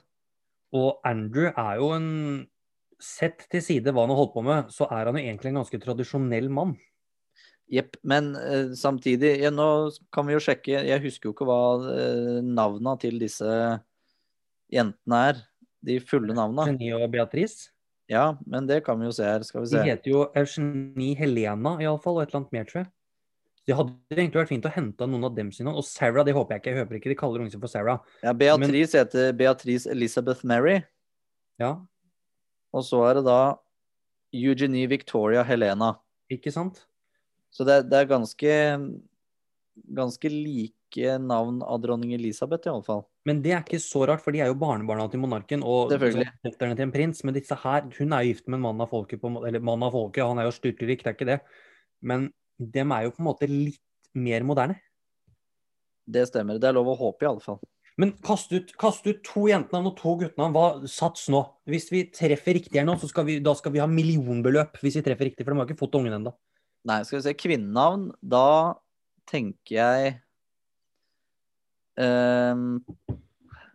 Og Andrew er jo en Sett til side hva han har holdt på med, så er han jo egentlig en ganske tradisjonell mann. Jepp. Men uh, samtidig ja, Nå kan vi jo sjekke Jeg husker jo ikke hva uh, navna til disse jentene er. De fulle navna. Eugenie og Beatrice. Ja, men det kan vi jo se her. Skal vi se. De heter jo Eugenie Helena iallfall, og et eller annet mer, tror jeg. Det hadde egentlig vært fint å hente noen av dem sine. Og Sarah, det håper jeg ikke. Jeg håper ikke de kaller ungen sin for Sarah. Ja, Beatrice heter Beatrice Elizabeth Mary. Ja, Og så er det da Eugenie Victoria Helena. ikke sant? Så det, det er ganske ganske like navn av dronning Elisabeth, iallfall. Men det er ikke så rart, for de er jo barnebarna til monarken og Selvfølgelig. til en prins. Men disse her, hun er jo gift med en mann av folket, på, eller mann av folket, han er jo styrtrik, det er ikke det. Men dem er jo på en måte litt mer moderne. Det stemmer. Det er lov å håpe, iallfall. Men kast ut, kast ut to jentenavn og to guttenavn. Hva Sats nå. Hvis vi treffer riktig her nå, så skal vi, da skal vi ha millionbeløp hvis vi treffer riktig, for de har ikke fått ungen ennå. Nei, skal vi se. Kvinnenavn. Da tenker jeg ehm,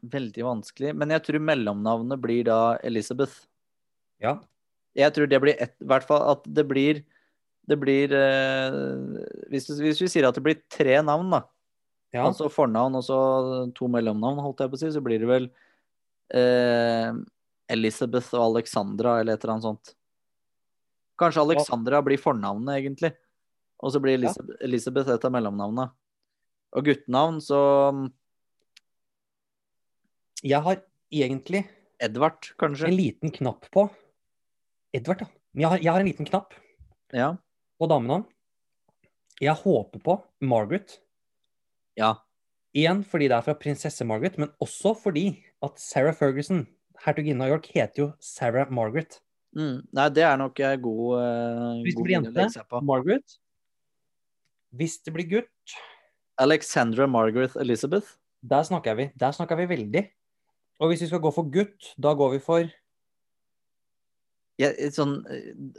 Veldig vanskelig. Men jeg tror mellomnavnet blir da Elizabeth. Ja. Jeg tror det blir et, i hvert fall at det blir Det blir eh, hvis, hvis vi sier at det blir tre navn, da. ja. Altså fornavn og så to mellomnavn, holdt jeg på å si, så blir det vel eh, Elizabeth og Alexandra eller et eller annet sånt. Kanskje Alexandra blir fornavnet, egentlig. Og så blir Elisabeth, Elisabeth et av mellomnavnene. Og guttenavn, så Jeg har egentlig Edvard, kanskje. en liten knapp på Edvard, ja. Men Jeg har, jeg har en liten knapp Ja. på damenavn. Jeg håper på Margaret. ja. Igjen fordi det er fra prinsesse Margaret, men også fordi at Sarah Ferguson, hertuginne av York, heter jo Sarah Margaret. Mm. Nei, det er nok ei god, uh, Hvis det blir jente. Margaret. Hvis det blir gutt, Alexandra Margaret Elizabeth. der snakker vi. Der snakker vi veldig. Og hvis vi skal gå for gutt, da går vi for Ja, sånn,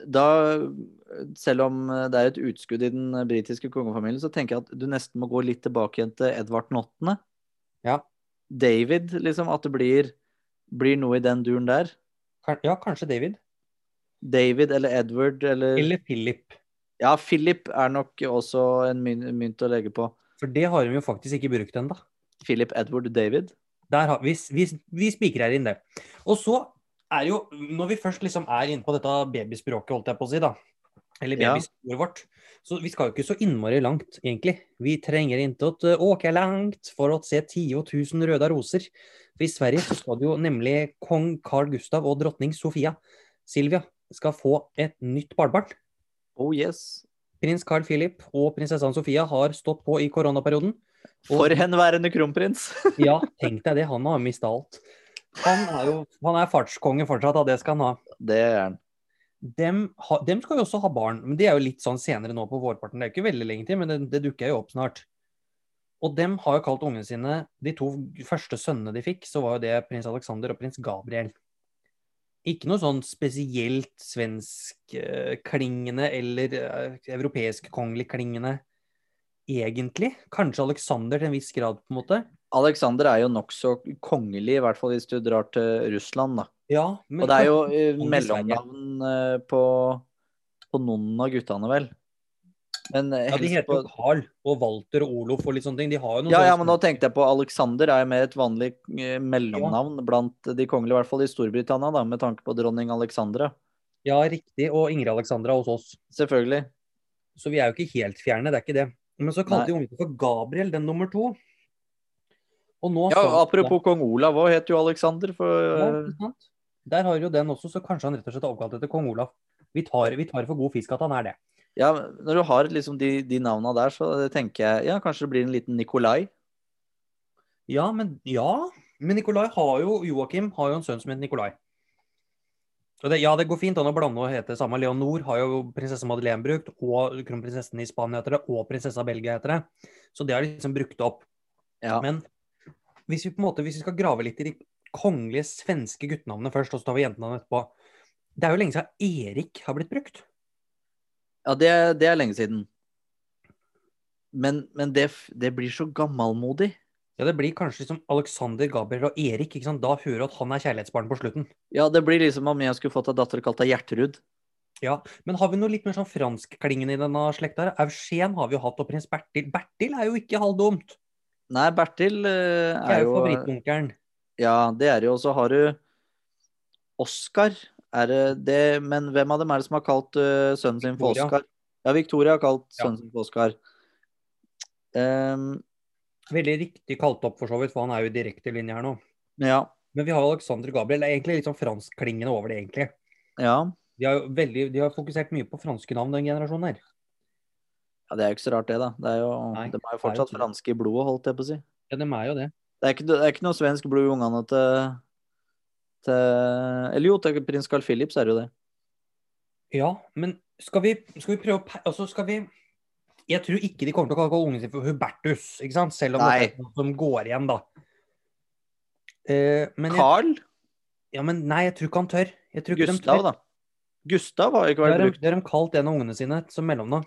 da, selv om det er et utskudd i den britiske kongefamilien, så tenker jeg at du nesten må gå litt tilbake igjen til Edvard 8. Ja. David, liksom. At det blir, blir noe i den duren der. Ja, kanskje David. David eller Edward eller Eller Philip. Ja, Philip er nok også en mynt, å legge på. For det har de jo faktisk ikke brukt ennå. Philip Edward David. Der har, vi, vi, vi spikrer inn det. Og så er jo, når vi først liksom er inne på dette babyspråket, holdt jeg på å si, da. Eller Ja. vårt. Så vi skal jo ikke så innmari langt, egentlig. Vi trenger ikke å åke langt for å se 10 000 røde roser. For i Sverige så skal det jo nemlig kong Carl Gustav og dronning Sofia Silvia skal få et nytt barnebarn. Oh yes. Prins Carl Philip og prinsessa Sofia har stått på i koronaperioden. Og- Forhenværende kronprins. Ja, tenk deg det. Han har mista alt. Han er jo han er fartskonge fortsatt, da. Det skal han ha. Det er han. Dem, ha. dem skal jo også ha barn, men det er jo litt sånn senere nå på vårparten. Det er ikke veldig lenge til, men det, det dukker jo opp snart. Og dem har jo kalt ungene sine De to første sønnene de fikk, så var jo det prins Alexander og prins Gabriel. Ikke noe sånn spesielt svenskklingende eller eh, europeisk kongelig klingende, egentlig. Kanskje Alexander til en viss grad, på en måte. Alexander er jo nokså kongelig, i hvert fall hvis du drar til Russland, da. Ja, men Og det er jo eh, mellomnavn eh, på, på noen av guttene, vel. Men eh, Ja, de heter jo Carl og Walter og Olof og litt sånne ting. De har jo noen ja, ja, men nå tenkte jeg på Alexander er mer et vanlig mellomnavn mellomnavn blant de kongelige, i hvert fall i Storbritannia, da, med tanke på dronning Alexandra. Ja, riktig. Og Ingrid Alexandra hos oss. Selvfølgelig. Så vi er jo ikke helt fjerne, det er ikke det. Men så kalte de ungen for Gabriel, den nummer to. Ja, apropos kong Olav òg, het jo Alexander, for Ja, eh? Der har jo den også, så kanskje han rett og slett er oppkalt etter kong Olav. Vi tar, vi tar for god fisk at han er det. Ja, når du har liksom de, de navna der, så tenker jeg ja, kanskje det blir en liten Nikolai. Ja, men ja. Men Nikolai har jo Joakim har jo en sønn som heter Nikolai. Det, ja, det går fint an å blande og hete samme. Leonor har jo prinsesse Madeleine brukt, og kronprinsessen i Spania heter det, og prinsessa Belgia heter det. Så det har de liksom brukt opp. Ja. Men hvis vi på en måte, hvis vi skal grave litt i de kongelige svenske guttenavnene først, og så tar vi jentenavnet etterpå Det er jo lenge siden Erik har blitt brukt. Ja, det, det er lenge siden. Men, men det, det blir så gammalmodig. Ja, det blir kanskje liksom Alexander, Gabriel og Erik. ikke sant? Da hører du at han er kjærlighetsbarn på slutten. Ja, det blir liksom om jeg skulle fått ei datter kalt deg Gjertrud. Ja, Men har vi noe litt mer sånn franskklingende i denne slekta? Eugen har vi jo hatt, og prins Bertil. Bertil er jo ikke halvdumt. Nei, Bertil uh, Det er er jo jo favorittonkelen. Ja, det er det jo. Og så har du Oskar. Er det det Men hvem av dem er det som har kalt uh, sønnen sin for. Oskar? Ja, Victoria har kalt Ja. sønnen sin for Oskar. Um, Veldig riktig kalt opp, for så vidt, for han er jo i direkte linje her nå. ja. Men vi har Alexander Gabriel. Det er egentlig litt sånn franskklingende over det, egentlig. Ja. De har veldig, de har fokusert mye på franske navn, den generasjonen her. Ja, Det er jo ikke så rart, det, da. Det er jo, Nei, de er jo fortsatt er jo franske i blodet, holdt jeg på å si. Ja, de er jo det. Det er ikke, det er ikke noe svensk blod i ungene til, til Eller jo, til prins Carl Philip, så er det jo det. Ja, men skal vi, skal vi prøve å Altså, skal vi Jeg tror ikke de kommer til å kalle ungen sin for Hubertus, ikke sant? Selv om Nei. det er noe som går igjen, da. Eh, men jeg, Carl? ja, men nei, jeg tror ikke han tør. Jeg tror ikke Gustav, tør. da. Gustav har ikke vært brukt. det har de kalt en av ungene sine som mellomnavn.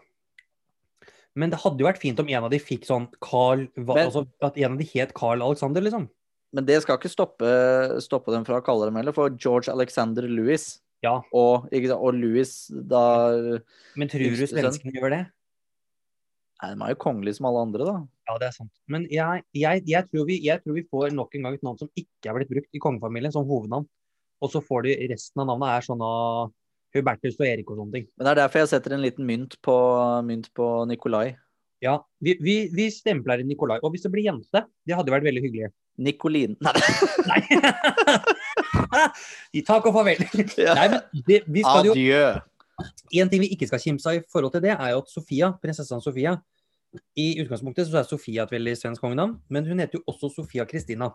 Men det hadde jo vært fint om en av de fikk sånn Carl Men- altså At en av de het Carl Alexander, liksom. Men det skal ikke stoppe, stoppe dem fra å kalle dem heller, for George Alexander Louis Ja. og, ikke og Louis da Men tror du svenskene gjør det? Nei, de er jo kongelige som alle andre, da. Ja, det er sant. Men jeg, jeg, jeg, tror vi, jeg tror vi får nok en gang et navn som ikke er blitt brukt i kongefamilien som hovednavn. Og så får de resten av navnet er sånn av Hubertus og Erik og sånne ting. Men det er derfor jeg setter en liten mynt på, mynt på Nikolai. Ja, vi, vi, vi stempler inn Nikolai. Og hvis det blir jente, det hadde vært veldig hyggelig. Nikolin Nei, Nei! I takk og farvel. Ja. Nei, men det, vi skal jo adjø. En ting vi ikke skal kimse av i forhold til det, er jo at Sofia, prinsessa Sofia I utgangspunktet så er Sofia et veldig svensk kongenavn, men hun heter jo også Sofia Kristina.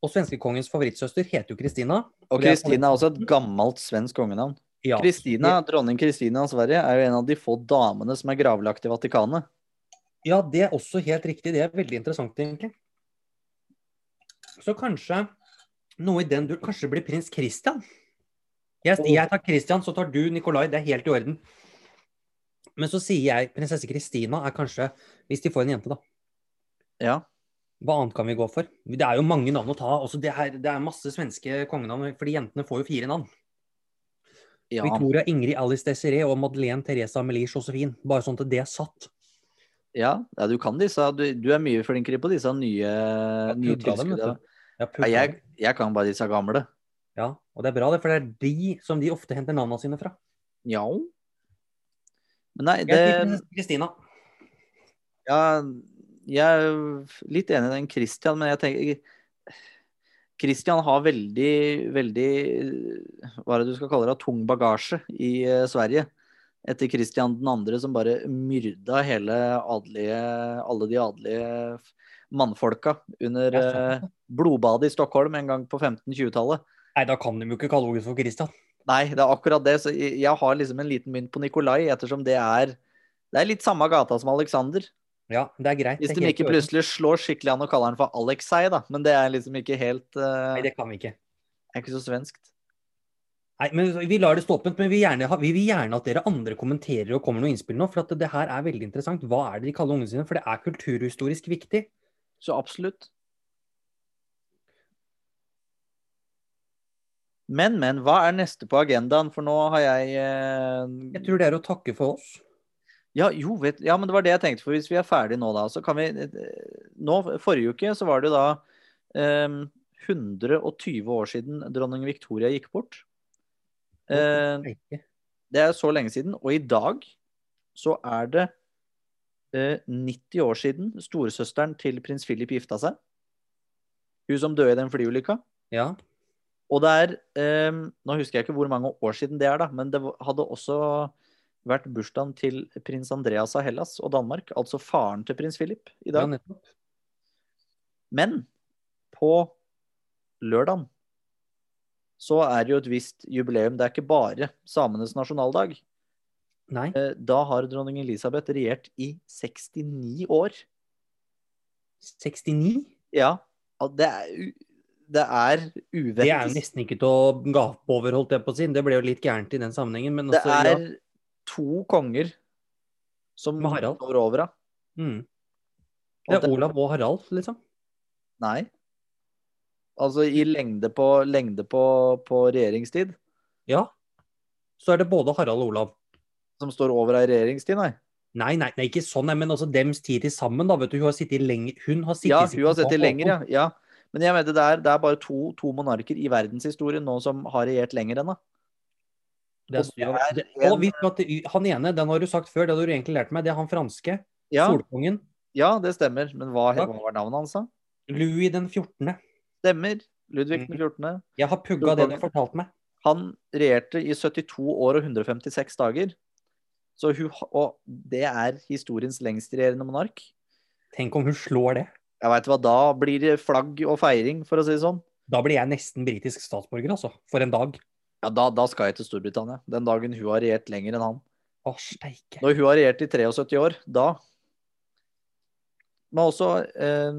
Og svenskekongens favorittsøster heter jo Kristina. Og Kristina er også et gammelt svensk kongenavn. Ja, Kristina, Dronning Kristina av Sverige er jo en av de få damene som er gravlagt i Vatikanet. Ja, det er også helt riktig. Det er veldig interessant, egentlig. Så kanskje noe i den du Kanskje det blir prins Christian? Jeg, jeg tar Christian, så tar du Nikolai. Det er helt i orden. Men så sier jeg prinsesse Kristina er kanskje Hvis de får en jente, da. Ja. Hva annet kan vi gå for? Det er jo mange navn å ta. av. det, er, det er masse svenske kongenavn, fordi jentene får jo fire navn. ja. Victoria, Ingrid, Alice Desiree og Madeleine, Teresa, Amelie, Josefine. Bare sånn at det er satt. Ja, ja, du kan disse. Du, du er mye flinkere på disse nye, nye tilskuddene. Ja, jeg, jeg kan bare disse gamle. Ja, og det er bra, det, for det er de som de ofte henter navnene sine fra. Ja. Men nei, det Kristina. Ja, jeg er litt enig i den Christian, men jeg tenker Christian har veldig, veldig Hva er det du skal kalle det? Tung bagasje i eh, Sverige. Etter Christian 2., som bare myrda hele adelige Alle de adelige mannfolka under eh, blodbadet i Stockholm en gang på 1520-tallet. Nei, da kan de jo ikke kalle ungen for Christian. Nei, det er akkurat det. Så jeg har liksom en liten mynt på Nikolai, ettersom det er Det er litt samme gata som Alexander. Ja, det er greit. Hvis de ikke plutselig slår skikkelig an og kaller han for Alexei, da. Men det er liksom ikke helt uh, Nei, det kan vi ikke. Det Er ikke så svenskt. Nei, men Vi lar det stå åpent, men vi gjerne vi vil gjerne at dere andre kommenterer og kommer noe innspill nå. For at det her er veldig interessant. Hva er det de kaller ungene sine? For det er kulturhistorisk viktig. Så absolutt. Men, men, hva er neste på agendaen? For nå har jeg eh, Jeg tror det er å takke for oss. Ja, jo, vet, ja, men det var det jeg tenkte. For hvis vi er ferdige nå, da, så kan vi eh, Nå, Forrige uke så var det da eh, 120 år siden dronning Victoria gikk bort. Eh, Det er så lenge siden. Og i dag så er det 90 år siden storesøsteren til prins Philip gifta seg. Hun som døde i den flyulykka. Ja. Og det er eh, Nå husker jeg ikke hvor mange år siden det er, da, men det hadde også vært bursdagen til prins Andreas av Hellas og Danmark. Altså faren til prins Philip i dag. Ja. Men på lørdagen så er det jo et visst jubileum. Det er ikke bare samenes nasjonaldag. Nei. Eh, Da har dronning Elisabeth regjert i 69 år. 69? Ja, det er, det er uventet. Det er jo nesten ikke til å gape over, holdt jeg på å si. Det ble jo litt gærent i den sammenhengen, men Det er er to konger som Harald. står over henne. Mm. Det er Olav og Harald, liksom. Nei. Altså i lengde på, lengde på, på regjeringstid. Ja. Så er det både Harald og Olav. Som står over ei regjeringstid, nei. Nei, nei, nei, ikke sånn, men altså dems tid til sammen, da. vet du, Hun har sittet lenger Hun har sittet Ja, hun har sittet lenger, ja. ja. Men jeg mener det er, det er bare to, to monarker i verdenshistorien nå som har regjert lenger enn da. Det er det er en- at Han ene, den har du sagt før, det hadde du egentlig lært meg, det er han franske. Ja, Solkongen. ja, det stemmer. Men hva, hva var navnet hans, da? Louis den 14. Stemmer. Ludvig den Mhm. 14. Jeg har pugga det du har fortalt meg. Han regjerte i 72 år og 156 dager. Så hun, og det er historiens lengstregjerende monark. Tenk om hun slår det. Jeg vet hva, Da blir det flagg og feiring, for å si det sånn. Da blir jeg nesten britisk statsborger, altså. For en dag. Ja, da, da skal jeg til Storbritannia. Den dagen hun har regjert lenger enn han. Å, steike. Når hun har regjert i 73 år, da Men også eh,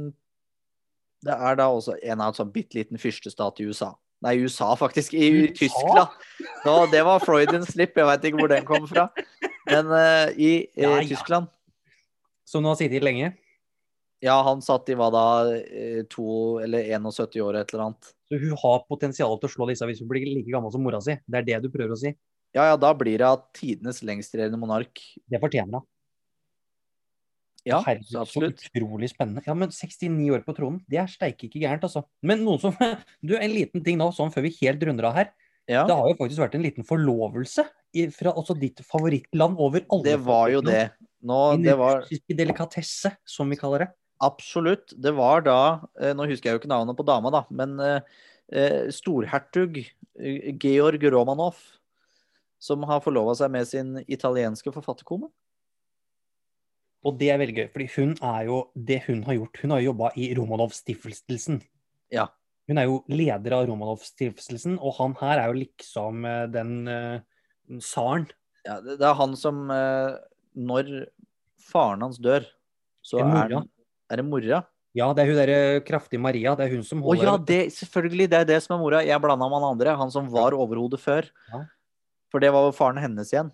Det er da også en av en sånn bitte liten fyrstestat i USA. Nei, USA, faktisk. I, USA? Tyskland. Nå, det var Freudian slip. Jeg veit ikke hvor den kom fra. Men uh, i uh, Ja, ja. Tyskland Som nå har sittet lenge. Ja, han satt i hva da, eh, to eller 71 år et eller annet. Så hun har potensial til å slå disse hvis hun blir like gammel som mora si. Det er det du prøver å si. Ja, ja, da blir det tidenes lengstregjerende monark. Det fortjener hun. Ja, Herregud, absolutt. Så utrolig spennende. Ja, men 69 år på tronen, det er steike ikke gærent, altså. Men noen som Du, en liten ting nå, sånn før vi helt runder av her. Ja, Det har jo faktisk vært en liten forlovelse i, fra også ditt favorittland over alle det var jo det. Nå, det var delikatesse, som vi kaller det. Absolutt. Det var da eh, Nå husker jeg jo ikke navnet på dama, da, men eh, eh, storhertug eh, Georg Romanov, som har forlova seg med sin italienske forfatterkone. Og det er veldig gøy, fordi hun er jo det hun har gjort. Hun har jo jobba i Romanov-stiftelsen. Ja. Hun er jo leder av Romanov-stiftelsen, og han her er jo liksom eh, den uh, tsaren. Ja, det, er han som eh, Når faren hans dør, så er, er det mora? Ja, det er hun derre kraftige Maria. Det er hun som Å holder ja, det, selvfølgelig. Det er det som er mora. Jeg blanda med han andre. Han som var overhodet før. Ja. For det var jo faren hennes igjen,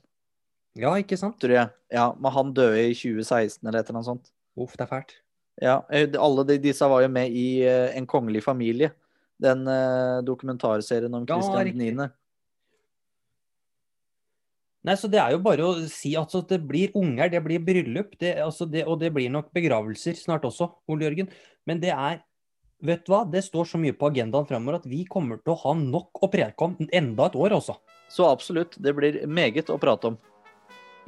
Ja, ikke sant? tror jeg. Ja, Men han døde i 2016 eller et eller annet sånt. Uff, det er fælt. Ja, eh, alle de, disse var jo med i uh, En kongelig familie. Den uh, dokumentarserien om Kristian Christian riktig. 9. Nei, så Det er jo bare å si altså, at det blir unger, det blir bryllup, det, altså det, og det blir nok begravelser snart også, Ole Jørgen. Men det er Vet du hva, det står så mye på agendaen fremover at vi kommer til å ha nok å preke om enda et år, også. Så absolutt, det blir meget å prate om.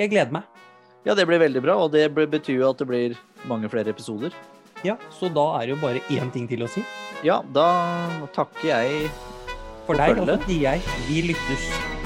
Jeg gleder meg. Ja, det blir veldig bra, og det betyr jo at det blir mange flere episoder. Ja, Så da er det jo bare én ting til å si. Ja, da takker jeg For For deg, og så sier jeg vi lyttes.